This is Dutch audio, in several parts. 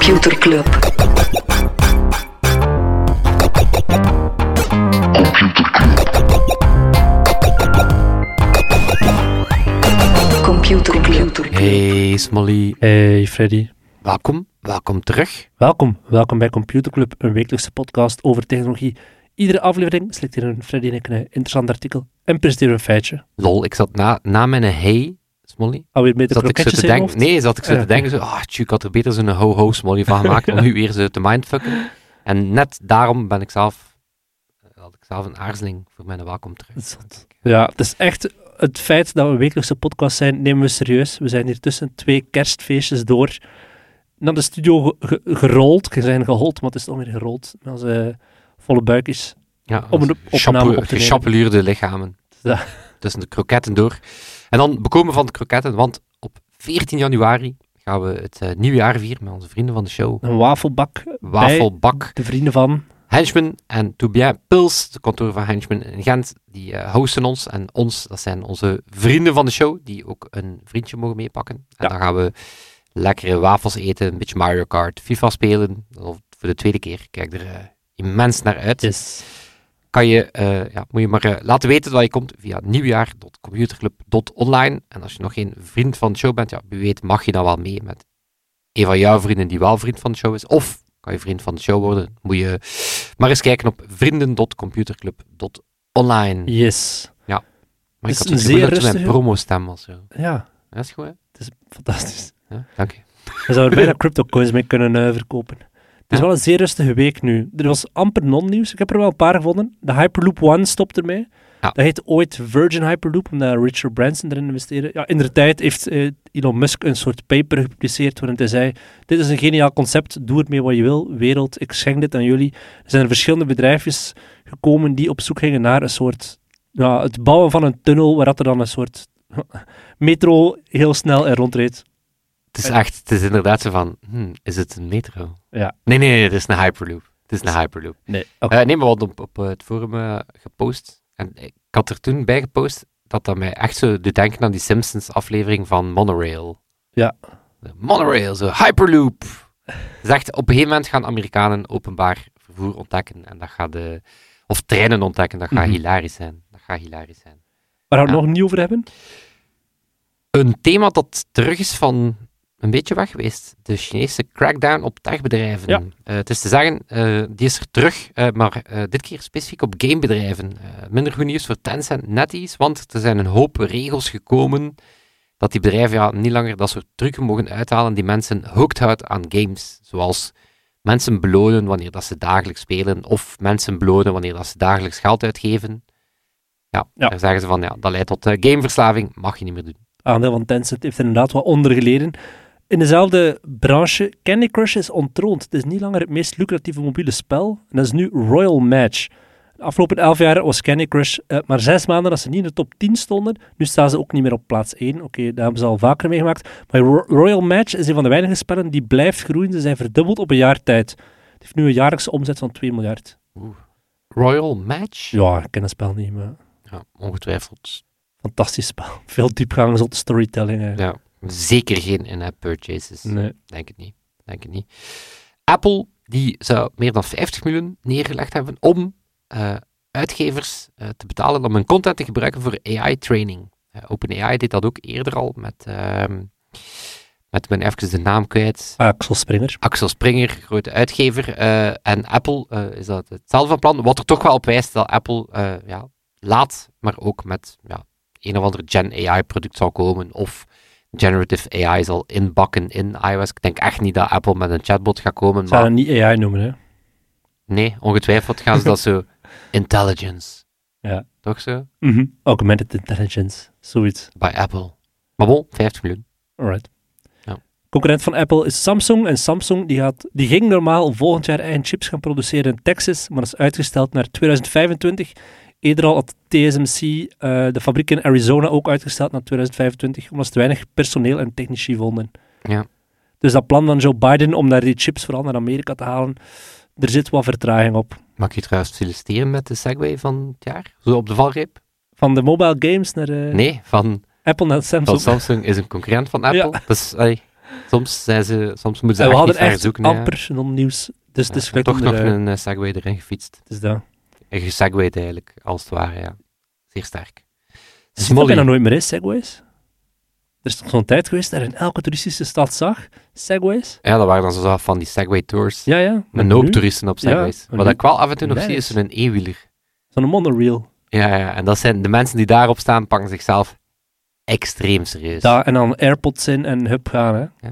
Computer Club. Computer Club. Hey Smolly, Hey Freddy. welkom, welkom terug. Welkom, welkom bij Computer Club, een wekelijkse podcast over technologie. Iedere aflevering selecteren Freddy en ik een interessant artikel en presenteren een feitje. Lol, ik zat na, na mijn hey, Smolly, Alweer met de zat ik zo te denken, nee, zat ik zo Ja, te denken, zo, ah, tju, ik had er beter zo'n ho-ho Smolly van gemaakt, om u weer zo te mindfucken. En net daarom ben ik zelf, eh, had ik zelf een aarzeling voor mijn welkom terug. Zot. Ja, het is echt het feit dat we een wekelijkse podcast zijn, nemen we serieus. We zijn hier tussen twee kerstfeestjes door naar de studio ge- ge- gerold. We zijn gehold, maar het is toch weer gerold. Met onze volle buikjes. Ja, Om een opname op te nemen. Lichamen. Ja. Tussen de kroketten door. En dan bekomen van de kroketten, want op 14 januari gaan we het eh, nieuwjaar vieren met onze vrienden van de show. Een wafelbak Wafelbak. de vrienden van... Henchman en To Bien Pils, de kantoor van Henchman in Gent, die eh, hosten ons. En ons, dat zijn onze vrienden van de show, die ook een vriendje mogen meepakken. En Ja. dan gaan we lekkere wafels eten, een beetje Mario Kart, FIFA spelen. Of voor de tweede keer. Kijk er eh, immens naar uit. Yes. Kan je, eh, ja, moet je maar eh, laten weten dat je komt via nieuwjaar.computerclub.online. En als je nog geen vriend van de show bent, ja, wie weet mag je dan wel mee met een van jouw vrienden die wel vriend van de show is. Of kan je vriend van de show worden. Moet je maar eens kijken op vrienden.computerclub.online. Yes. Maar ik had een zeer dat je mijn rustige- promo-stem was. Zo. Ja, Dat is goed, hè? het is fantastisch. Ja, dank je. Je zou er bijna cryptocoins mee kunnen eh, verkopen. Het is wel een zeer rustige week nu. Er was amper non-nieuws. Ik heb er wel een paar gevonden. De Hyperloop One stopt ermee. Ja. Dat heet ooit Virgin Hyperloop, omdat Richard Branson erin investeerde. Ja, in de tijd heeft eh, Elon Musk een soort paper gepubliceerd waarin hij zei, dit is een geniaal concept, doe ermee wat je wil, wereld, ik schenk dit aan jullie. Er zijn er verschillende bedrijfjes gekomen die op zoek gingen naar een soort, ja, het bouwen van een tunnel, waar dat er dan een soort metro heel snel er rondreed. Het is echt, het is inderdaad zo van, hmm, is het een metro? Ja. Nee, nee, nee, het is een Hyperloop. Het is een Hyperloop. Nee, Eh, nee, maar we hadden op, op eh, het forum eh, gepost. En ik had er toen bij gepost dat dat mij echt zo doet denken aan die Simpsons aflevering van Monorail. Ja. De Monorail, zo Hyperloop. Echt, op een gegeven moment gaan Amerikanen openbaar vervoer ontdekken. En dat gaat de, of treinen ontdekken. Dat gaat Mhm. hilarisch zijn. Dat gaat hilarisch zijn. Waar gaan we Ja. het nog niet over hebben? Een thema dat terug is van een beetje weg geweest. De Chinese crackdown op techbedrijven. Ja. Eh, het is te zeggen, eh, die is er terug, eh, maar eh, dit keer specifiek op gamebedrijven. Eh, minder goed nieuws voor Tencent NetEase, want er zijn een hoop regels gekomen dat die bedrijven ja, niet langer dat soort trucken mogen uithalen die mensen hooked houdt aan games. Zoals mensen belonen wanneer dat ze dagelijks spelen, of mensen belonen wanneer dat ze dagelijks geld uitgeven. Ja, Ja. daar zeggen ze van, ja, dat leidt tot gameverslaving, mag je niet meer doen. aandeel van Tencent heeft er inderdaad wat onder geleden. In dezelfde branche, Candy Crush is ontroond. Het is niet langer het meest lucratieve mobiele spel. En dat is nu Royal Match. De afgelopen elf jaar was Candy Crush eh, maar zes maanden dat ze niet in de top 10 stonden. Nu staan ze ook niet meer op plaats 1. Oké, daar hebben ze al vaker meegemaakt. Maar Ro- Royal Match is een van de weinige spellen die blijft groeien. Ze zijn verdubbeld op een jaar tijd. Het heeft nu een jaarlijkse omzet van 2 miljard. Royal Match? Ja, ik ken het spel niet, maar Ja, ongetwijfeld. fantastisch spel. Veel diepgang, zotte storytelling. Ja, zeker geen in-app purchases. Nee. Denk het niet. Denk het niet. Apple, die zou meer dan 50 miljoen neergelegd hebben om eh, uitgevers eh, te betalen om hun content te gebruiken voor AI-training. OpenAI deed dat ook eerder al met, ehm met ben even de naam kwijt, Axel Springer. Axel Springer, grote uitgever. eh, en Apple eh, is dat hetzelfde van plan. Wat er toch wel op wijst dat Apple eh, ja, laat, maar ook met ja, een of ander Gen AI-product zal komen. Of generative AI zal inbakken in iOS. Ik denk echt niet dat Apple met een chatbot gaat komen. Zou Maar dat niet AI noemen, hè. nee, ongetwijfeld gaan ze dat zo. Intelligence. Ja. Toch zo? Augmented intelligence, zoiets. Bij Apple. Maar bon, 50 miljoen. Alright. Ja. Concurrent van Apple is Samsung. En Samsung die gaat, die ging normaal volgend jaar eigen chips gaan produceren in Texas, maar dat is uitgesteld naar 2025. Eerder al had TSMC eh, de fabriek in Arizona ook uitgesteld naar 2025, omdat ze te weinig personeel en technici vonden. Ja. Dus dat plan van Joe Biden om daar die chips vooral naar Amerika te halen, er zit wat vertraging op. Mag je trouwens feliciteren met de Segway van het jaar? Zo op de valreep? Van de mobile games naar eh, Nee, van Apple naar Van Samsung. Samsung is een concurrent van Apple. Ja. Dus, allee, Soms, zijn ze, soms moeten En ze we echt niet hadden echt zoeken. amper non-nieuws. Dus het is Ja, toch nog eh, een eh, segway erin gefietst. is dat. En gesegwayed eigenlijk, als het ware, ja. Zeer sterk. Zien dat bijna nooit meer is, segways. Er is toch zo'n tijd geweest dat je in elke toeristische stad zag, segways? Ja, dat waren dan zo van die segway tours. Ja, ja. Met een nu, toeristen op Ja, segways. maar Wat ik wel af en toe nog zie, is zo'n e-wieler. Zo'n monorail. Ja, ja, en dat zijn de mensen die daarop staan, pakken zichzelf extreem serieus. Daar, en dan airpods in en hup gaan, hè.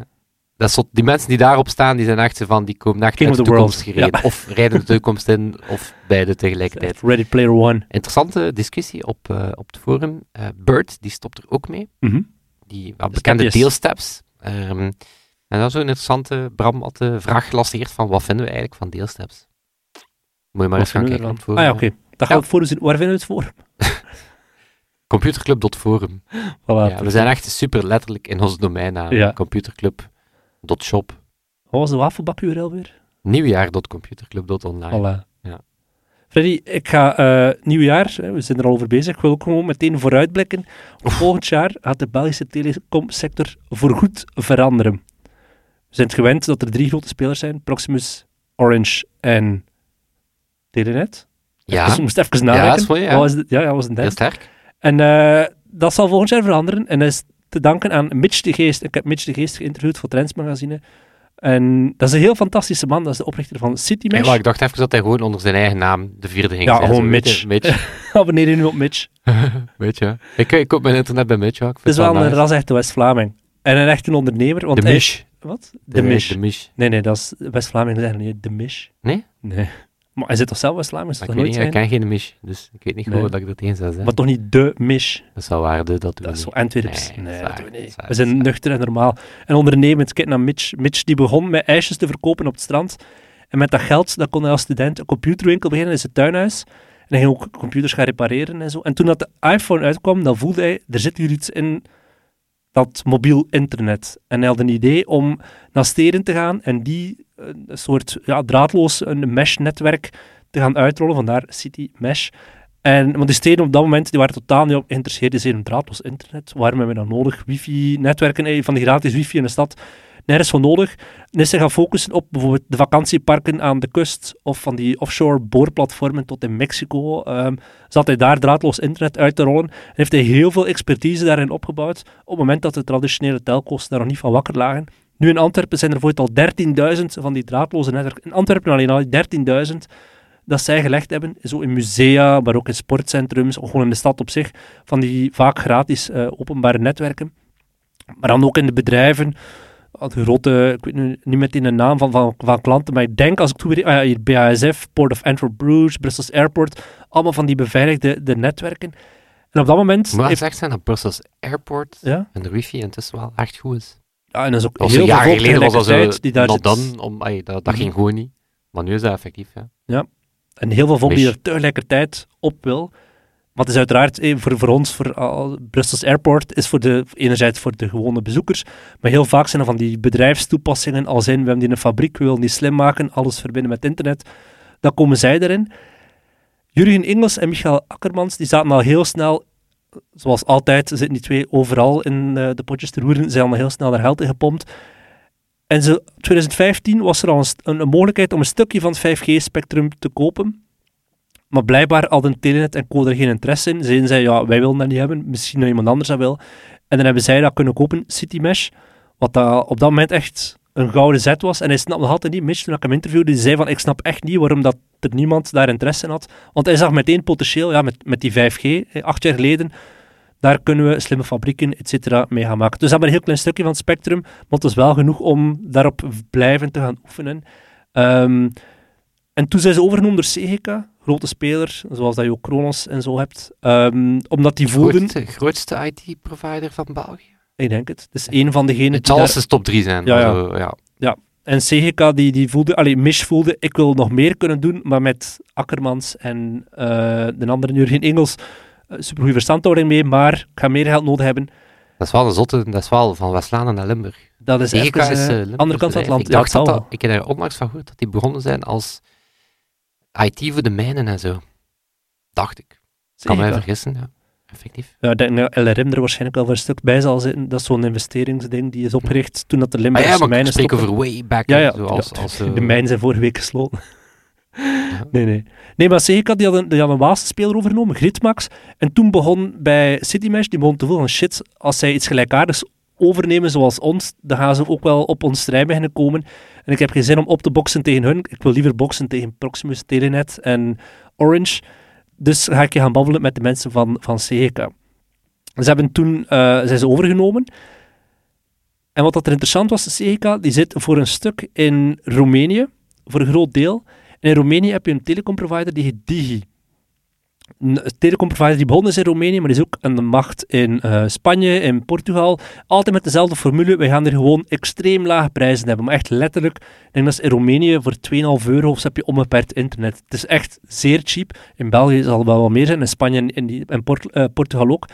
Dat zo- die mensen die daarop staan, die zijn echt van, die komen echt King uit de toekomst world. gereden. Of rijden de toekomst in, of beide tegelijkertijd. Ready Player One. Interessante discussie op, eh, op het forum. Eh Bird, die stopt er ook mee. Mhm. Die ja, bekende deelsteps. Ehm, en dat is zo'n interessante, Bram had de vraag gelanceerd van, wat vinden we eigenlijk van deelsteps? Moet je maar eens gaan kijken we op het ervan? forum. Ah ja, oké. Dat gaan we het voor zien. Waar vinden we het voor? Computerclub.forum. Voilà. Ja, we zijn echt super letterlijk in ons domeinnaam. Ja. Computerclub.shop. Wat was de wafelbak URL weer? Nieuwjaar.computerclub.online. Voilà. Ja. Freddy, ik ga eh nieuwjaar, hè, we zijn er al over bezig, ik wil ook gewoon meteen vooruitblikken. Volgend jaar gaat de Belgische telecomsector voorgoed veranderen. We zijn het gewend dat er drie grote spelers zijn, Proximus, Orange en Telenet. Ja, Dus we moesten even Ja, nadenken. dat is mooi, ja. Wat was ja, ja, dat was een heel derde. sterk. En eh, dat zal volgend jaar veranderen. En dat is te danken aan Mitch de Geest. Ik heb Mitch de Geest geïnterviewd voor Trends Magazine. En dat is een heel fantastische man. Dat is de oprichter van Ja, CityMesh. maar ik dacht even dat hij gewoon onder zijn eigen naam de vierde ging Ja, zijn. gewoon Mitch. Mitch. Abonneer je nu op Mitch. weet je. Ik, ik koop mijn internet bij Mitch, ja. Ik Het is vind wel het een nice. West-Vlaming. En een echte ondernemer. Want De Mish. Wat? De De Mish. De Mish. Nee, nee, dat is West-Vlaming. zeggen niet de Mish. Nee? Nee. Maar hij zit toch zelf West-Vlaming? Is Maar dat ik nooit weet niet, ik ken geen Mish. Dus ik weet niet Nee. goed dat ik er tegen zou zijn. Maar toch niet de Mish. Dat zou waarde, dat doen Dat we is zo. Nee, Nee, dat dat is doen we waar, niet. dat is We zijn waar. nuchter en normaal. En ondernemend. Kijk naar Mitch. Mitch die begon met ijsjes te verkopen op het strand. En met dat geld dat kon hij als student een computerwinkel beginnen in zijn tuinhuis. En hij ging ook computers gaan repareren en zo. En toen dat de iPhone uitkwam, dan voelde hij, er zit hier iets in dat mobiel internet. En hij had een idee om naar steden te gaan en die eh, een soort ja, draadloos een mesh-netwerk te gaan uitrollen. Vandaar City Mesh. En, want die steden op dat moment die waren totaal niet op geïnteresseerd in draadloos internet. Waarom hebben we dan nodig? Wifi-netwerken eh, van die gratis wifi in de stad. Nergens van nodig. En is gaan focussen op bijvoorbeeld de vakantieparken aan de kust of van die offshore boorplatformen tot in Mexico. Ehm zat hij daar draadloos internet uit te rollen. En heeft hij heel veel expertise daarin opgebouwd op het moment dat de traditionele telco's daar nog niet van wakker lagen. Nu in Antwerpen zijn er bijvoorbeeld al 13.000 van die draadloze netwerken. In Antwerpen alleen al 13.000 dat zij gelegd hebben, zo in musea, maar ook in sportcentrums, gewoon in de stad op zich, van die vaak gratis eh, openbare netwerken. Maar dan ook in de bedrijven, grote, ik weet nu niet meteen de naam van, van, van klanten, maar ik denk als ik toe ah ja, BASF, Port of Antwerp Bruges, Brussels Airport, allemaal van die beveiligde de netwerken. En op dat moment... Maar gezegd zijn dat Brussels Airport ja, en de wifi intussen wel echt goed is. ja, en dat is ook heel veel volk geleden was dat zo tegelijkertijd die daar not zit. done, om, ay, dat, dat ging gewoon niet. Maar nu is dat effectief, ja. En heel veel volk die er tegelijkertijd op wil. Het is uiteraard eh, voor, voor ons, voor al, Brussels Airport, is voor de, enerzijds voor de gewone bezoekers, maar heel vaak zijn er van die bedrijfstoepassingen, als in, we hebben die in een fabriek, we willen die slim maken, alles verbinden met internet. Dan komen zij erin. Jurgen Engels en Michael Akkermans, die zaten al heel snel, zoals altijd, zitten die twee overal in eh, de potjes te roeren, zijn al heel snel naar geld in gepompt. En zo, 2015 was er al een, een, een mogelijkheid om een stukje van het 5G-spectrum te kopen. Maar blijkbaar hadden Telenet en Co er geen interesse in. Zeiden zij, ja, wij willen dat niet hebben. Misschien dat iemand anders dat wil. En dan hebben zij dat kunnen kopen, CityMesh. Wat dat op dat moment echt een gouden zet was. En hij snapt nog altijd niet, Mitch, toen ik hem interviewde, die zei van, ik snap echt niet waarom dat er niemand daar interesse in had. Want hij zag meteen potentieel, ja, met, met die 5G, eh, acht jaar geleden, daar kunnen we slimme fabrieken, et cetera, mee gaan maken. Dus dat is maar een heel klein stukje van het spectrum, maar het is wel genoeg om daarop blijven te gaan oefenen. Ehm, en toen zijn ze overgenomen door CGK, grote speler, zoals dat je ook Kronos en zo hebt. Ehm, omdat die voelden... Grootste, grootste IT-provider van België. Ik denk het. Het is een van degenen Het die zal de top 3 zijn. Ja, ja. zo, ja. En CGK die, die voelde, allee, Mish voelde, ik wil nog meer kunnen doen, maar met Akkermans en eh, de andere Jurgen Engels, uh, supergoeie verstandhouding mee, maar ik ga meer geld nodig hebben. Dat is wel een zotte, dat is wel van West-Vlaanderen naar Limburg. Dat is is eh, Limburgs andere kant van het land. Ik, Ja, dat ik heb er onlangs van gehoord dat die begonnen zijn als IT voor de mijnen en zo. Dacht ik. Kan mij vergissen, ja. effectief. Ja, ik denk dat LRM er waarschijnlijk wel voor een stuk bij zal zitten. Dat is zo'n investeringsding die is opgericht toen dat de Ah Limburgse ja, maar ik mijnen stoppen. over way back. Ja, ja, ja, als, eh, De mijnen zijn vorige week gesloten. Nee, nee. Nee, maar Seneca die had een, die had een Waalse speler overgenomen, Gritmax. En toen begon bij Citymesh, die begon te voelen van shit, als zij iets gelijkaardigs overnemen zoals ons, dan gaan ze ook wel op ons terrein beginnen komen. En ik heb geen zin om op te boksen tegen hun. Ik wil liever boksen tegen Proximus, Telenet en Orange. Dus ga ik je gaan babbelen met de mensen van, van Seneca. Ze hebben toen eh, zijn ze overgenomen. En wat dat er interessant was, Seneca, die zit voor een stuk in Roemenië, voor een groot deel. En in Roemenië heb je een telecomprovider die heet Digi. Een telecomprovider die begonnen is in Roemenië, maar is ook een macht in eh, Spanje, in Portugal. Altijd met dezelfde formule. Wij gaan er gewoon extreem lage prijzen hebben. Maar echt letterlijk, ik denk dat in Roemenië voor 2,5 euro heb je onbeperkt internet. Het is echt zeer cheap. In België zal het wel wat meer zijn, in Spanje en, in eh, Portugal ook.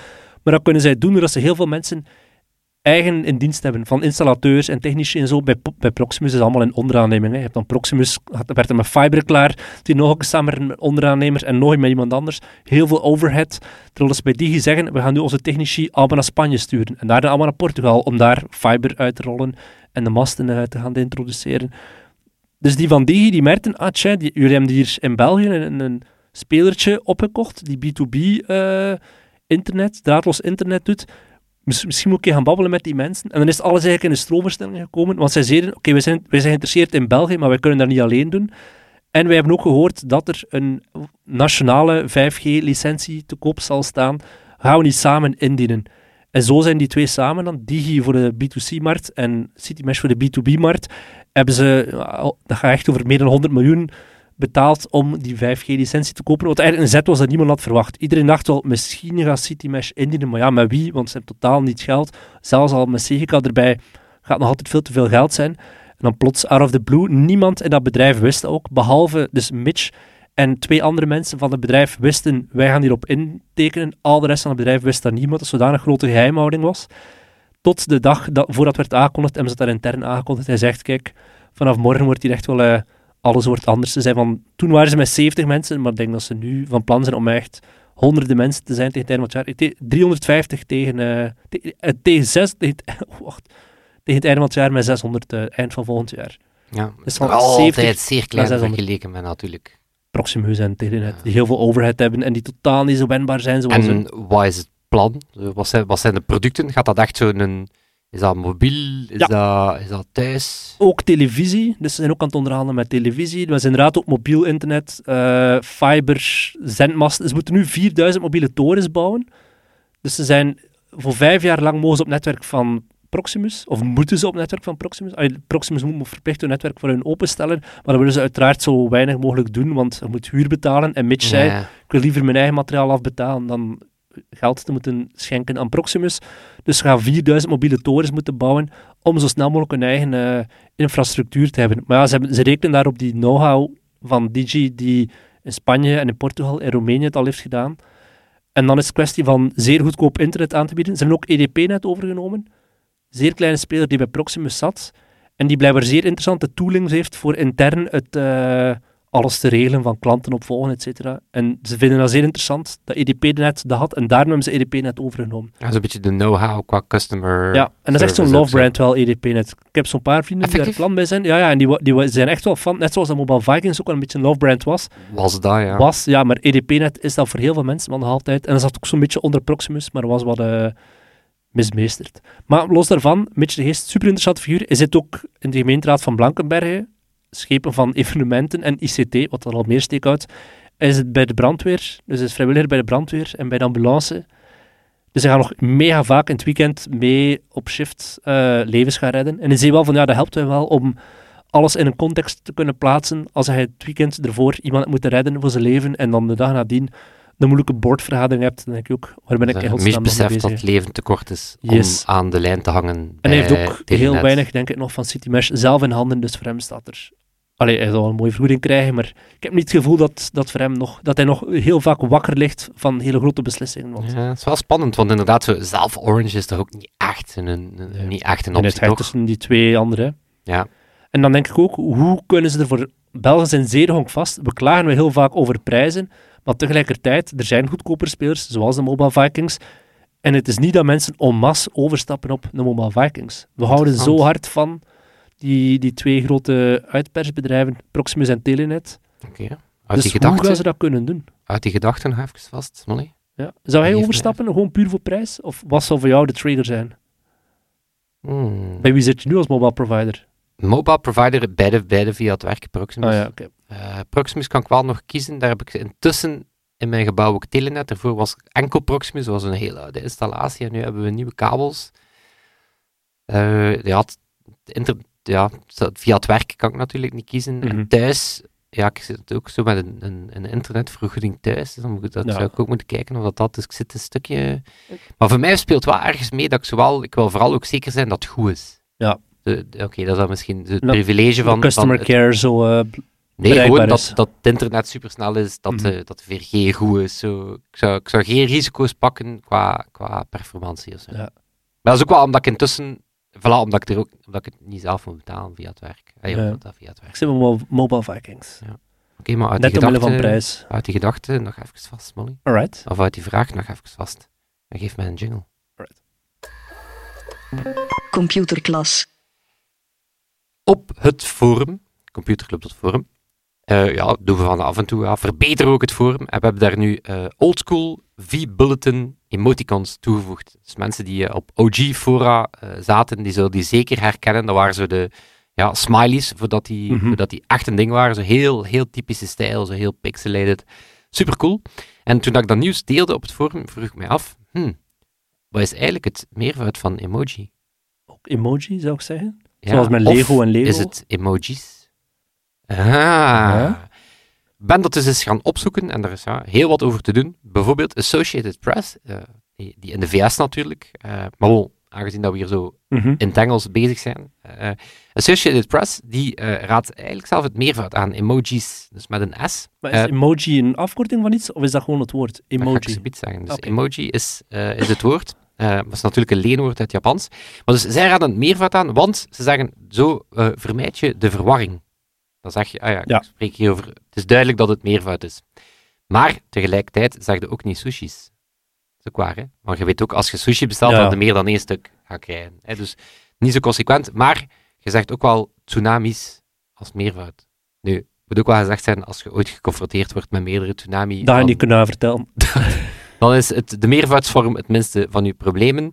Maar dat kunnen zij doen doordat ze heel veel mensen eigen in dienst hebben, van installateurs en technici en zo. Bij, bij Proximus is het allemaal in onderaanneming. Hè. Je hebt dan Proximus, werd er met Fiber klaar, die nog samen met onderaannemers en nog met iemand anders. Heel veel overhead. Terwijl ze bij Digi zeggen, we gaan nu onze technici allemaal naar Spanje sturen. En daar dan allemaal naar Portugal, om daar Fiber uit te rollen en de masten eh, te gaan introduceren. Dus die van Digi, die merkten, ah die, jullie hebben hier in België een, een spelertje opgekocht, die B2B eh, internet, draadloos internet doet. Miss- Misschien moet ik gaan babbelen met die mensen. En dan is alles eigenlijk in de stroomversnelling gekomen. Want zij zeiden, oké, wij, zijn, wij zijn geïnteresseerd in België, maar wij kunnen dat niet alleen doen. En wij hebben ook gehoord dat er een nationale 5G-licentie te koop zal staan. Gaan we die samen indienen? En zo zijn die twee samen dan, Digi voor de B2C-markt en CityMesh voor de B2B-markt, hebben ze, dat gaat echt over meer dan 100 miljoen betaald om die 5G-licentie te kopen. Wat eigenlijk een zet was dat niemand had verwacht. Iedereen dacht wel, misschien gaat CityMesh indienen, maar ja, met wie? Want ze hebben totaal niet geld. Zelfs al met Segica erbij gaat nog altijd veel te veel geld zijn. En dan plots, out of the blue, niemand in dat bedrijf wist ook, behalve dus Mitch en twee andere mensen van het bedrijf wisten, wij gaan hierop intekenen. Al de rest van het bedrijf wist dat niemand, dat zodanig grote geheimhouding was. Tot de dag dat, voordat werd aangekondigd, hebben ze dat intern aangekondigd. Hij zegt, kijk, vanaf morgen wordt hier echt wel... eh, alles wordt anders te zijn. Van, toen waren ze met 70 mensen, maar ik denk dat ze nu van plan zijn om echt honderden mensen te zijn tegen het einde van het jaar. Te- 350 tegen, eh, te- eh, tegen, zes, tegen, het- wacht, tegen het einde van het jaar met 600 eh, eind van volgend jaar. Ja, Dus van altijd 70 zeer klein 600. vergeleken met natuurlijk. Proximus en Telenet, Ja. die heel veel overhead hebben en die totaal niet zo wendbaar zijn zoals. En wat is het plan? Wat zijn, wat zijn de producten? Gaat dat echt zo'n... Is dat mobiel? Is, Ja. dat, is dat thuis? Ook televisie, dus ze zijn ook aan het onderhandelen met televisie. Ze zijn inderdaad ook mobiel internet, eh fiber, zendmasten. Ze moeten nu 4000 mobiele torens bouwen. Dus ze zijn voor vijf jaar lang mogen ze op netwerk van Proximus, of moeten ze op netwerk van Proximus. Allee, Proximus moet verplicht hun netwerk voor hun openstellen, maar dat willen ze uiteraard zo weinig mogelijk doen, want je moet huur betalen. En Mitch zei, ik wil liever mijn eigen materiaal afbetalen dan geld te moeten schenken aan Proximus. Dus ze gaan 4000 mobiele torens moeten bouwen om zo snel mogelijk hun eigen eh, infrastructuur te hebben. Maar ze, hebben, ze rekenen daar op die know-how van Digi die in Spanje en in Portugal en Roemenië het al heeft gedaan. En dan is het kwestie van zeer goedkoop internet aan te bieden. Ze hebben ook EDP-net overgenomen. Zeer kleine speler die bij Proximus zat. En die blijkbaar zeer interessante toolings heeft voor intern het, eh, alles te regelen van klanten opvolgen, et cetera. En ze vinden dat zeer interessant, dat EDP-net dat had. En daarom hebben ze EDP-net overgenomen. Ja, zo'n beetje de know-how qua customer Ja, en dat is echt zo'n love brand wel, EDP-net. Ik heb zo'n paar vrienden die daar plan bij zijn. Ja, ja en die, die zijn echt wel fan. Net zoals dat Mobile Vikings ook wel een beetje een love brand was. Was dat, ja. Was, ja, maar EDP-net is dat voor heel veel mensen nog altijd. En dat zat ook zo'n beetje onder Proximus, maar was wat eh, mismeesterd. Maar los daarvan, Mitch de Geest, super interessante figuur. Hij zit ook in de gemeenteraad van Blankenberge, schepen van evenementen en ICT, wat er al meer steekhoudt. Hij zit bij de brandweer, dus is vrijwilliger bij de brandweer en bij de ambulance. Dus hij gaat nog mega vaak in het weekend mee op shift eh, levens gaan redden. En hij zei wel van, ja, dat helpt hem wel om alles in een context te kunnen plaatsen. Als hij het weekend ervoor iemand moet redden voor zijn leven en dan de dag nadien een moeilijke boordvergadering hebt, dan denk ik ook, waar ben ik Dat in Mich godsnaam nog mee beseft dat het leven te kort is Yes. om aan de lijn te hangen. En hij heeft ook heel weinig, denk ik, nog van City Mesh zelf in handen, dus voor hem staat er... Allee, hij zal een mooie vergoeding krijgen, maar ik heb niet het gevoel dat, dat, voor hem nog, dat hij nog heel vaak wakker ligt van hele grote beslissingen. Want Ja, het is wel spannend, want inderdaad, zo, zelf Orange is toch ook niet echt een, niet echt een en het optie, gaat toch? tussen die twee anderen. Ja. En dan denk ik ook, hoe kunnen ze er voor... Belgen zijn zeer honkvast, we klagen we heel vaak over prijzen, Maar tegelijkertijd, er zijn goedkoper spelers, zoals de Mobile Vikings. En het is niet dat mensen en masse overstappen op de Mobile Vikings. We houden zo hard van die, die twee grote uitpersbedrijven, Proximus en Telenet. Oké. Uit, dus die hoe gaan ze dat kunnen doen? uit die gedachten even vast, Smolly. Ja. Zou hij overstappen, gewoon puur voor prijs? Of wat zal voor jou de trader zijn? Hmm. Bij wie zit je nu als mobile provider? Mobile provider, beide, beide via het werk Proximus. Ah ja. Eh, Proximus kan ik wel nog kiezen. Daar heb ik intussen in mijn gebouw ook Telenet. Daarvoor was enkel Proximus. Was een hele oude installatie. En nu hebben we nieuwe kabels. Eh, ja, het inter- ja, via het werk kan ik natuurlijk niet kiezen. Mhm. En thuis, ja, ik zit ook zo met een, een, een internetvergoeding thuis. Dus dan moet ik, dat Ja. zou ik ook moeten kijken of dat dat... Dus ik zit een stukje... Maar voor mij speelt wel ergens mee dat ik zowel... Ik wil vooral ook zeker zijn dat het goed is. Ja. Oké, dat is dan misschien het Nou, privilege van... Customer van het- care, zo... eh, Nee, gewoon dat, is. dat het internet supersnel is, dat, Mhm. eh, dat de 4G goed is. Zo. Ik, zou, ik zou geen risico's pakken qua, qua performantie. Of zo. Ja. Maar dat is ook wel omdat ik intussen, voilà, omdat ik, er ook, omdat ik het niet zelf moet betalen via het werk. Ja, Ja. dat via het werk. ik zit met mo- Mobile Vikings. Oké, maar uit Net die, omwille van gedachte, prijs. uit die gedachte nog even vast, Molly. Alright. Of uit die vraag nog even vast. En geef mij een jingle. Computerklas. op het forum, computerclub.forum, eh ja, doen we van af en toe, ja, verbeteren we ook het forum. En we hebben daar nu eh oldschool V-bulletin emoticons toegevoegd. Dus mensen die eh, op OG-fora eh, zaten, die zullen die zeker herkennen. Dat waren zo de ja, smileys, voordat die, Mhm. voordat die echt een ding waren. Zo heel, heel typische stijl, zo heel pixelated. Super cool. En toen dat ik dat nieuws deelde op het forum, vroeg ik mij af, hmm, wat is eigenlijk het meervoud van emoji? Ook emoji, zou ik zeggen. Ja, Zoals met Lego en Lego. Is het emojis? Ah. Ja. Ben dat dus eens gaan opzoeken en daar is ja, heel wat over te doen. Bijvoorbeeld Associated Press, eh, die, die in de VS natuurlijk, eh, maar wel, aangezien dat we hier zo Mhm. in het Engels bezig zijn. eh, Associated Press, die raadt eigenlijk zelf het meervoud aan emojis, dus met een S. Maar is emoji een afkorting van iets, of is dat gewoon het woord? Dat ga ik Emoji. zeggen. Dus emoji is, is het woord. Dat is natuurlijk een leenwoord uit het Japans. Maar dus zij raden het meervoud aan, want ze zeggen, zo vermijd je de verwarring. Dan zeg je, ah ja, Ja. ik spreek hier over, het is duidelijk dat het meervoud is. Maar tegelijkertijd zeg je ook niet sushi's. Dat is ook waar, hè? Want je weet ook, als je sushi bestelt, Ja. dat je meer dan één stuk gaat krijgen. Hè? Dus niet zo consequent, maar je zegt ook wel tsunamis als meervoud. Nu, moet ook wel gezegd zijn, als je ooit geconfronteerd wordt met meerdere tsunami, Dat je dan- niet kunnen vertellen. dan is het, de meervoudsvorm het minste van uw problemen.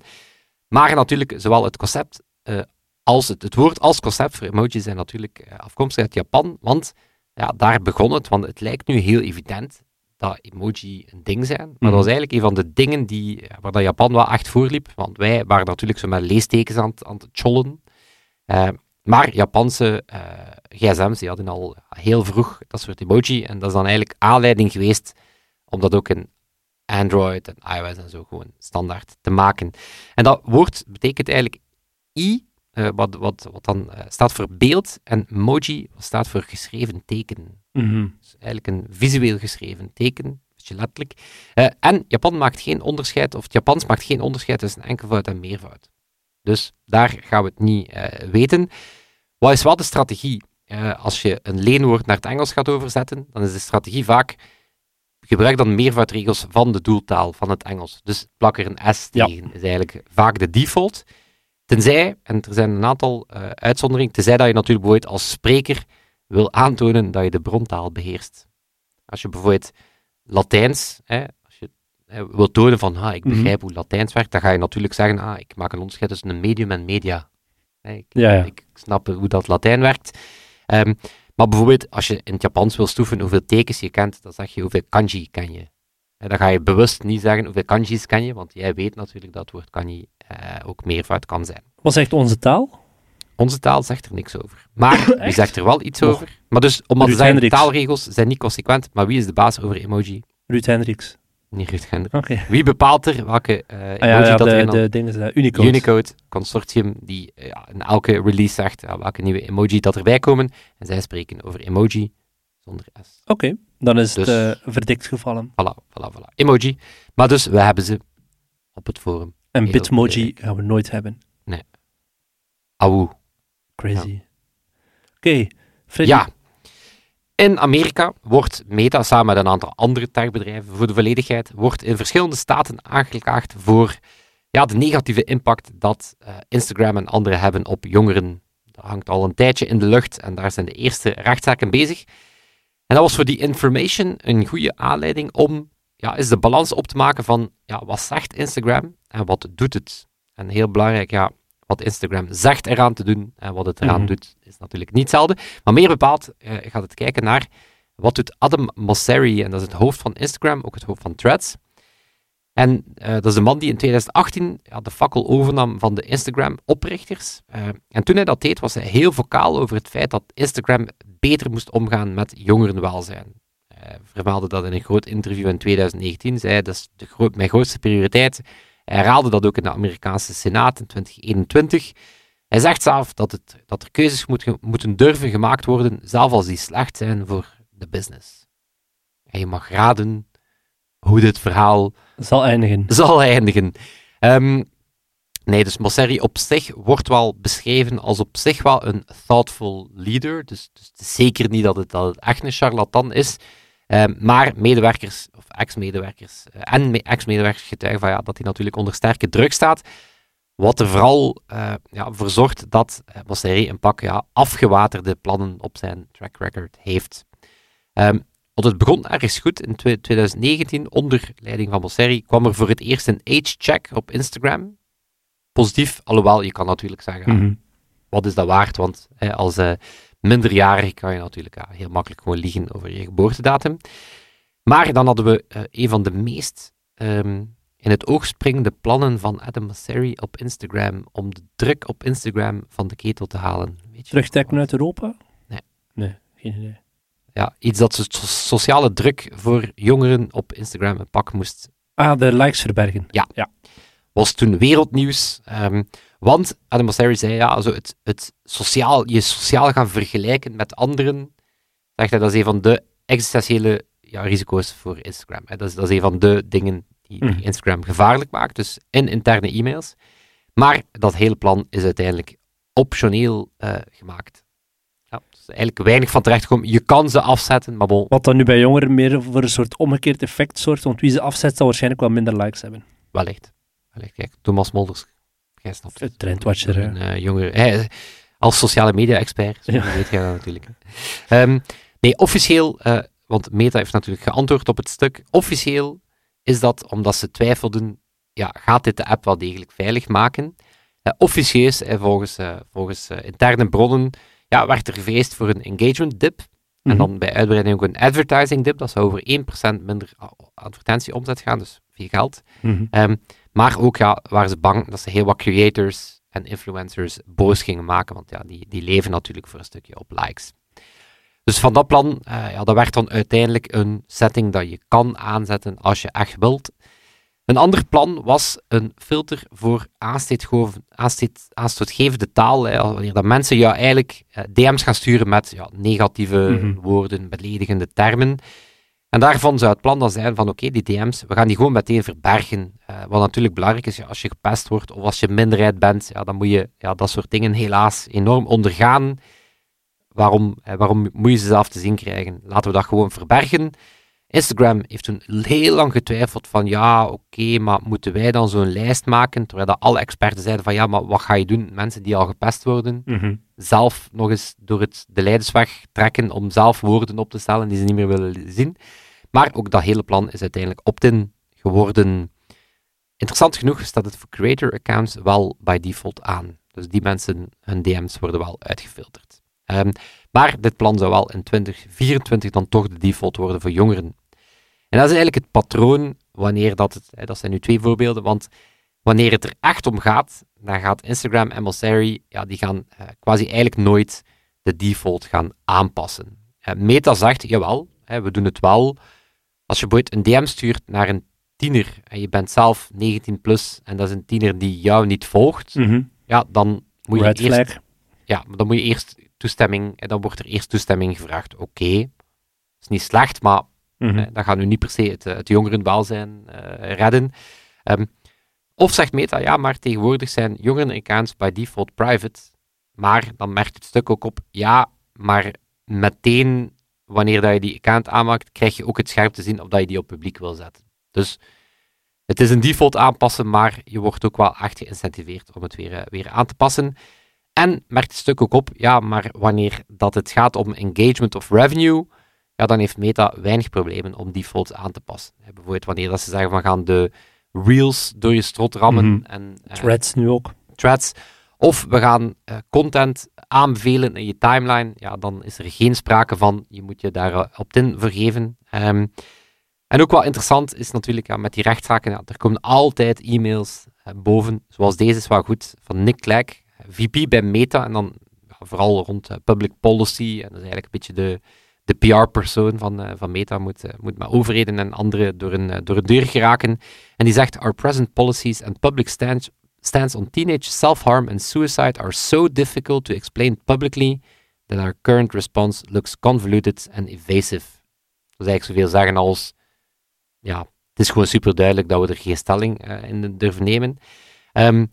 Maar natuurlijk, zowel het concept eh, als het, het woord als concept voor emojis zijn natuurlijk eh, afkomstig uit Japan, want ja, daar begon het, want het lijkt nu heel evident dat emoji een ding zijn, maar dat was eigenlijk een van de dingen die, ja, waar dat Japan wel echt voorliep, want wij waren natuurlijk zo met leestekens aan, het- aan het chollen. Eh, maar Japanse eh, gsm's die hadden al heel vroeg dat soort emoji, en dat is dan eigenlijk aanleiding geweest om dat ook in Android en iOS en zo gewoon standaard te maken. En dat woord betekent eigenlijk i, eh, wat, wat, wat dan eh, staat voor beeld, en moji staat voor geschreven teken. Mhm. Dus eigenlijk een visueel geschreven teken, beetje letterlijk. Eh, en Japan maakt geen onderscheid, of het Japans maakt geen onderscheid tussen enkelvoud en meervoud. Dus daar gaan we het niet weten. Wat is wel de strategie? Als je een leenwoord naar het Engels gaat overzetten, dan is de strategie vaak gebruik dan meervoudregels van de doeltaal van het Engels. Dus plak er een S Ja. tegen, is eigenlijk vaak de default. Tenzij, en er zijn een aantal eh, uitzonderingen, tenzij dat je natuurlijk bijvoorbeeld als spreker wil aantonen dat je de brontaal beheerst. Als je bijvoorbeeld Latijns, hè, als je eh, wil tonen van ah, ik Mhm. begrijp hoe Latijns werkt, dan ga je natuurlijk zeggen, ah, ik maak een onderscheid tussen een medium en media. Hè, ik, Ja, ja. ik snap hoe dat Latijn werkt. Ehm, maar bijvoorbeeld, als je in het Japans wil stoeven hoeveel tekens je kent, dan zeg je hoeveel kanji ken je. En dan ga je bewust niet zeggen hoeveel kanji's ken je, want jij weet natuurlijk dat het woord kanji eh, ook meervoud kan zijn. Wat zegt onze taal? Onze taal zegt er niks over. Maar wie zegt er wel iets over? Maar dus, omdat Ruud ze Hendricks. taalregels zijn niet consequent, maar wie is de baas over emoji? Ruud Hendricks. Niet Ruud Hendricks. Wie bepaalt er welke eh, emoji Ah, ja, ja, dat de, de dingen zijn Unicode. Unicode consortium die eh, ja, in elke release zegt welke nieuwe emoji dat erbij komen. En zij spreken over emoji zonder S. Oké, dan is Dus- het eh, verdikt gevallen. Voilà, voilà, voilà. Emoji. Maar dus, we hebben ze op het forum. En Heel Bitmoji belangrijk. gaan we nooit hebben. Auw. Crazy. Oké, Freddy. Ja. In Amerika wordt Meta samen met een aantal andere techbedrijven voor de volledigheid wordt in verschillende staten aangeklaagd voor ja, de negatieve impact dat uh, Instagram en anderen hebben op jongeren. Dat hangt al een tijdje in de lucht en daar zijn de eerste rechtszaken bezig. En dat was voor die information een goede aanleiding om ja, is de balans op te maken van ja, wat zegt Instagram en wat doet het. En heel belangrijk, ja, wat Instagram zegt eraan te doen en wat het eraan mhm. doet, is natuurlijk niet hetzelfde. Maar meer bepaald uh, gaat het kijken naar wat doet Adam Mosseri, en dat is het hoofd van Instagram, ook het hoofd van Threads. En uh, dat is de man die in 2018 ja, de fakkel overnam van de Instagram-oprichters. Uh, en toen hij dat deed, was hij heel vocaal over het feit dat Instagram beter moest omgaan met jongerenwelzijn. Hij vermaalde dat in een groot interview in 2019. Zei dat is mijn grootste prioriteit. Hij herhaalde dat ook in de Amerikaanse Senaat in 2021. Hij zegt zelf dat, het, dat er keuzes moet, moeten durven gemaakt worden, zelfs als die slecht zijn voor de business. En je mag raden hoe dit verhaal zal eindigen. Zal eindigen. Um, nee, dus Mosseri op zich wordt wel beschreven als op zich wel een thoughtful leader. Dus, dus het is zeker niet dat het, dat het echt een charlatan is. Um, maar medewerkers, of ex-medewerkers, uh, en me ex-medewerkers getuigen van ja, dat hij natuurlijk onder sterke druk staat. Wat er vooral uh, ja, voor zorgt dat uh, Mosseri een pak ja, afgewaterde plannen op zijn track record heeft. Um, want het begon ergens goed. In 2019, onder leiding van Mosseri, kwam er voor het eerst een age-check op Instagram. Positief, alhoewel je kan natuurlijk zeggen, mhm. wat is dat waard? Want hè, als uh, minderjarige kan je natuurlijk ja, heel makkelijk gewoon liegen over je geboortedatum. Maar dan hadden we uh, een van de meest um, in het oog springende plannen van Adam Mosseri op Instagram om de druk op Instagram van de ketel te halen. Terugtrekken uit Europa? Nee. Nee, geen idee ja, iets dat so sociale druk voor jongeren op Instagram een pak moest. Ah, de likes verbergen. Ja. ja. Was toen wereldnieuws. Um, want Adam Mosseri zei, ja, also het, het sociaal, je sociaal gaan vergelijken met anderen, zegt hij, dat is een van de existentiële ja, risico's voor Instagram. Hè. Dat, is, dat is een van de dingen die, mm. Instagram gevaarlijk maakt, dus in interne e-mails. Maar dat hele plan is uiteindelijk optioneel uh, gemaakt. Ja, is eigenlijk weinig van terechtkomen. Je kan ze afzetten, maar bon. Wat dan nu bij jongeren meer voor een soort omgekeerd effect zorgt, want wie ze afzet zal waarschijnlijk wel minder likes hebben. Wellicht. Wellicht. Kijk, Thomas Molders, jij snapt het. Trendwatcher, een, uh, jongere, als sociale media-expert, ja. weet jij dat natuurlijk. Um, nee, officieel, uh, want Meta heeft natuurlijk geantwoord op het stuk, officieel is dat omdat ze twijfelden, ja, gaat dit de app wel degelijk veilig maken? Uh, officieus, volgens, volgens interne bronnen, ja, werd er gevreesd voor een engagement dip. En mhm. dan bij uitbreiding ook een advertising dip. Dat zou over 1% minder advertentieomzet gaan, dus veel geld. Mhm. Ehm, maar ook ja, waren ze bang dat ze heel wat creators en influencers boos gingen maken, want ja, die, die leven natuurlijk voor een stukje op likes. Dus van dat plan, uh, ja, dat werd dan uiteindelijk een setting dat je kan aanzetten als je echt wilt. Een ander plan was een filter voor aanstootgevende taal. Hè, wanneer dat mensen jou eigenlijk eh, DM's gaan sturen met ja, negatieve mhm. woorden, beledigende termen. En daarvan zou het plan dan zijn van oké, die DM's, we gaan die gewoon meteen verbergen. Uh, wat natuurlijk belangrijk is, ja, als je gepest wordt of als je minderheid bent, ja, dan moet je ja, dat soort dingen helaas enorm ondergaan. Waarom, waarom moet je ze zelf te zien krijgen? Laten we dat gewoon verbergen. Instagram heeft toen heel lang getwijfeld van ja, oké, maar moeten wij dan zo'n lijst maken? Terwijl dat alle experten zeiden van ja, maar wat ga je doen? Mensen die al gepest worden, mhm. zelf nog eens door het, de leidersweg trekken om zelf woorden op te stellen die ze niet meer willen zien. Maar ook dat hele plan is uiteindelijk opt-in geworden. Interessant genoeg staat het voor creator accounts wel by default aan. Dus die mensen, hun DM's worden wel uitgefilterd. Um, maar dit plan zou wel in 2024 dan toch de default worden voor jongeren. En dat is eigenlijk het patroon wanneer dat het, dat zijn nu twee voorbeelden, want wanneer het er echt om gaat, dan gaat Instagram en Mosseri, ja, die gaan eh, quasi eigenlijk nooit de default gaan aanpassen. Eh, Meta zegt, jawel, hè, we doen het wel. Als je bijvoorbeeld een DM stuurt naar een tiener en je bent zelf 19 plus en dat is een tiener die jou niet volgt, mhm. ja, dan moet je Red eerst... Ja, dan moet je eerst toestemming, en dan wordt er eerst toestemming gevraagd. Oké, okay, is niet slecht, maar Mm -hmm. Dat gaat nu niet per se het, het jongerenwelzijn uh, redden. Um, of zegt Meta, ja, maar tegenwoordig zijn jongerenaccounts by default private. Maar dan merkt het stuk ook op, ja, maar meteen wanneer dat je die account aanmaakt, krijg je ook het scherp te zien of dat je die op publiek wil zetten. Dus het is een default aanpassen, maar je wordt ook wel echt geïncentiveerd om het weer, eh, weer aan te passen. En merkt het stuk ook op, ja, maar wanneer dat het gaat om engagement of revenue, ja, dan heeft Meta weinig problemen om defaults aan te passen. Bijvoorbeeld wanneer dat ze zeggen van gaan de reels door je strot rammen Mhm. en eh, Threads nu ook. threads. Of we gaan eh, content aanbevelen in je timeline. Ja, dan is er geen sprake van. Je moet je daar eh, opt-in voor geven. Ehm, en ook wel interessant is natuurlijk ja, met die rechtszaken. Ja, er komen altijd e-mails boven. Zoals deze is wel goed. Van Nick Clegg, eh, VP bij Meta. En dan ja, vooral rond public policy. En dat is eigenlijk een beetje de, de PR-persoon van, eh, van Meta. Moet, eh, moet met overheden en anderen door een, eh, door een deur geraken. En die zegt: Our present policies and public stance stance on teenage self-harm and suicide are so difficult to explain publicly that our current response looks convoluted and evasive. Dat is eigenlijk zoveel zeggen als, ja, het is gewoon super duidelijk dat we er geen stelling in durven nemen. Ehm,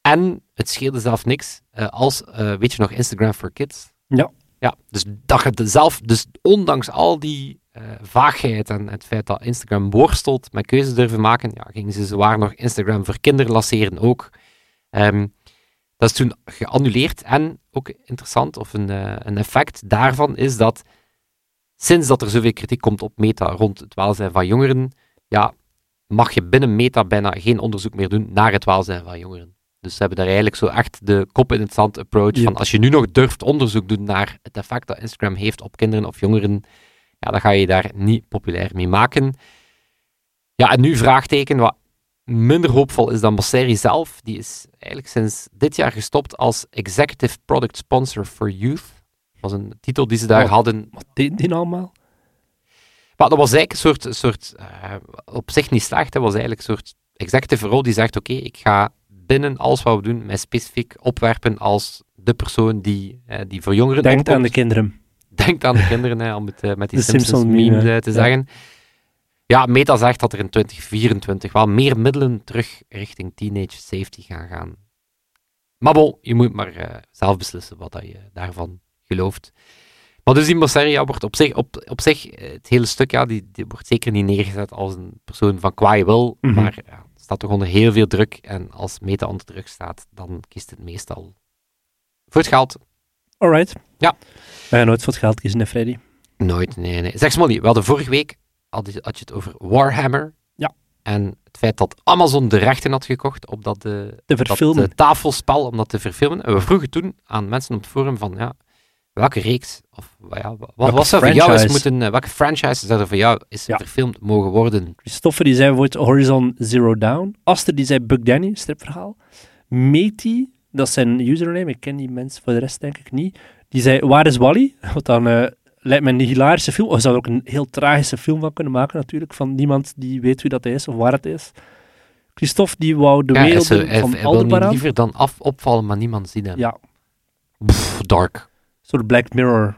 en het scheelde zelf niks als, weet je nog, Instagram for Kids? Ja. Ja, dus dat je zelf, dus ondanks al die eh, vaagheid en het feit dat Instagram worstelt met keuzes durven maken, ja, gingen ze zwaar nog Instagram voor kinderen lanceren ook. Ehm, dat is toen geannuleerd. En ook interessant, of een, eh, een effect daarvan is dat sinds dat er zoveel kritiek komt op Meta rond het welzijn van jongeren, ja, mag je binnen Meta bijna geen onderzoek meer doen naar het welzijn van jongeren. Dus ze hebben daar eigenlijk zo echt de kop in het zand approach Yep. van als je nu nog durft onderzoek doen naar het effect dat Instagram heeft op kinderen of jongeren, ja, dan ga je daar niet populair mee maken. Ja, en nu vraagteken, wat minder hoopvol is dan Bosseri zelf. Die is eigenlijk sinds dit jaar gestopt als Executive Product Sponsor for Youth. Dat was een titel die ze daar hadden. Wat deed die nou allemaal? Maar dat was eigenlijk een soort, soort eh, op zich niet slecht, dat was eigenlijk een soort executive rol die zegt, oké, ik ga binnen alles wat we doen, mij specifiek opwerpen als de persoon die, eh, die voor jongeren Denkt aan de kinderen. Denkt aan de kinderen, hè, om het eh, met die De Simpsons, Simpsons meme eh, te zeggen. Ja, Meta zegt dat er in 2024 wel meer middelen terug richting teenage safety gaan gaan. Maar bon, je moet maar zelf beslissen wat dat je daarvan gelooft. Maar dus die Mosseri ja, wordt op zich, op, op zich het hele stuk, ja, die, die wordt zeker niet neergezet als een persoon van kwaaie wil, Mhm. maar ja, staat toch onder heel veel druk. En als Meta onder druk staat, dan kiest het meestal voor het geld. Alright. Ja. Wij gaan nooit voor het geld kiezen, hè, Freddy. Nooit, nee, nee. Zeg Smolly, we hadden vorige week, had je, had je het over Warhammer. Ja. En het feit dat Amazon de rechten had gekocht op dat, eh, Te dat eh, tafelspel, om dat te verfilmen. En we vroegen toen aan mensen op het forum van, ja, welke reeks, of ja, wat Welke was er voor jou is franchise? moeten, eh, welke franchise zou er voor jou is Ja. verfilmd mogen worden? Christopher die zei bijvoorbeeld Horizon Zero Dawn. Aster die zei Buck Danny, stripverhaal. Meti, dat is zijn username, ik ken die mensen voor de rest denk ik niet. Die zei Waar is Wally? Wat dan eh, lijkt me een hilarische film. Of ze zouden ook een heel tragische film van kunnen maken natuurlijk. Van niemand die weet wie dat is of waar het is. Christophe die wou de Ja, wereld zou- van hij wil Aldebaran. liever dan af, opvallen, maar niemand ziet hem. Ja, Pff, dark. Soort Black Mirror.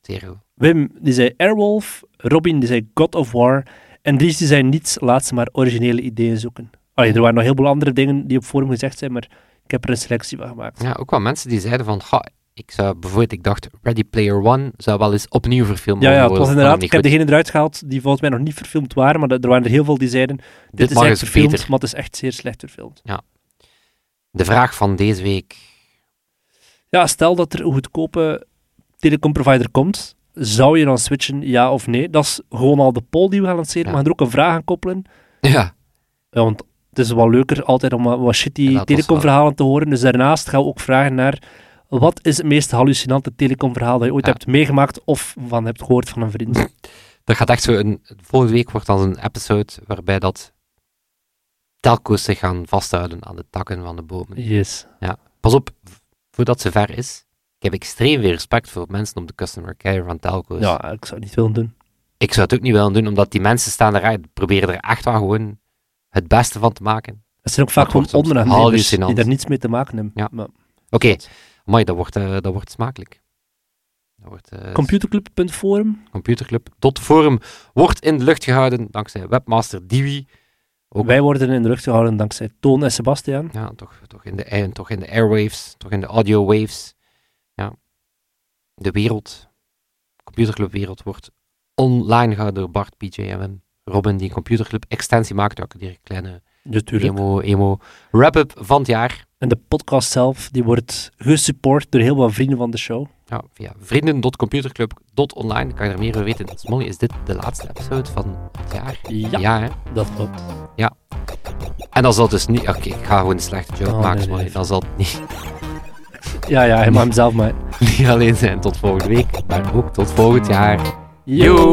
Zero. Wim die zei Airwolf. Robin die zei God of War. En Dries die zei niets, laat ze maar originele ideeën zoeken. Allee, er waren nog heel veel andere dingen die op forum gezegd zijn, maar ik heb er een selectie van gemaakt. Ja, ook wel mensen die zeiden van, ga, ik zou bijvoorbeeld, ik dacht, Ready Player One zou wel eens opnieuw verfilmd Ja, mogen ja, het was worden. inderdaad. Ik heb degene eruit gehaald die volgens mij nog niet verfilmd waren, maar er waren er heel veel die zeiden: Dit, Dit is echt verfilmd, beter. maar het is echt zeer slecht verfilmd. De vraag van deze week. Ja, stel dat er een goedkope telecomprovider komt, zou je dan switchen, ja of nee? Dat is gewoon al de poll die we gaan lanceren. Ja. We gaan er ook een vraag aan koppelen. Ja, Ja, want het is wel leuker altijd om wat, shitty Ja, telecomverhalen te horen. Dus daarnaast gaan we ook vragen naar wat is het meest hallucinante telecomverhaal dat je ooit Ja. hebt meegemaakt of van hebt gehoord van een vriend. dat gaat echt zo. Een, volgende week wordt dan een episode waarbij dat telco's zich gaan vasthouden aan de takken van de bomen. Yes. Pas op, voordat ze ver is. Ik heb extreem veel respect voor mensen op de customer care van telco's. Ja, ik zou het niet willen doen. Ik zou het ook niet willen doen, omdat die mensen staan eruit, proberen er echt wel gewoon het beste van te maken. Het zijn ook vaak gewoon soms onderaannemers die daar niets mee te maken hebben. Ja. Oké, mooi, dat wordt, eh, dat wordt smakelijk. Dat wordt, eh, Computerclub.forum. Computerclub. Tot forum wordt in de lucht gehouden dankzij webmaster Diwi. Ook Wij worden in de lucht gehouden dankzij Toon en Sebastian. ja, toch, toch, in de, toch in de airwaves, toch in de audio waves. Ja. De wereld. computerclubwereld wordt online gehouden door Bart, PJ en Wim. Robin, die een computerclub extensie maakt, ook die kleine Natuurlijk. emo, emo wrap-up van het jaar. En de podcast zelf, die wordt gesupport door heel wat vrienden van de show. Ja, via vrienden.computerclub.online kan je er meer over weten. Smolly, is dit de laatste episode van het jaar? Ja, Ja, hè? dat klopt. En dan zal het dus niet... Oké, ik ga gewoon een slechte joke Oh, maken, nee. Dan zal het niet, Ja, ja, hij mag hem zelf maar. niet alleen zijn tot volgende week, maar ook tot volgend jaar. Yo!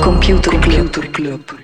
Computer Club.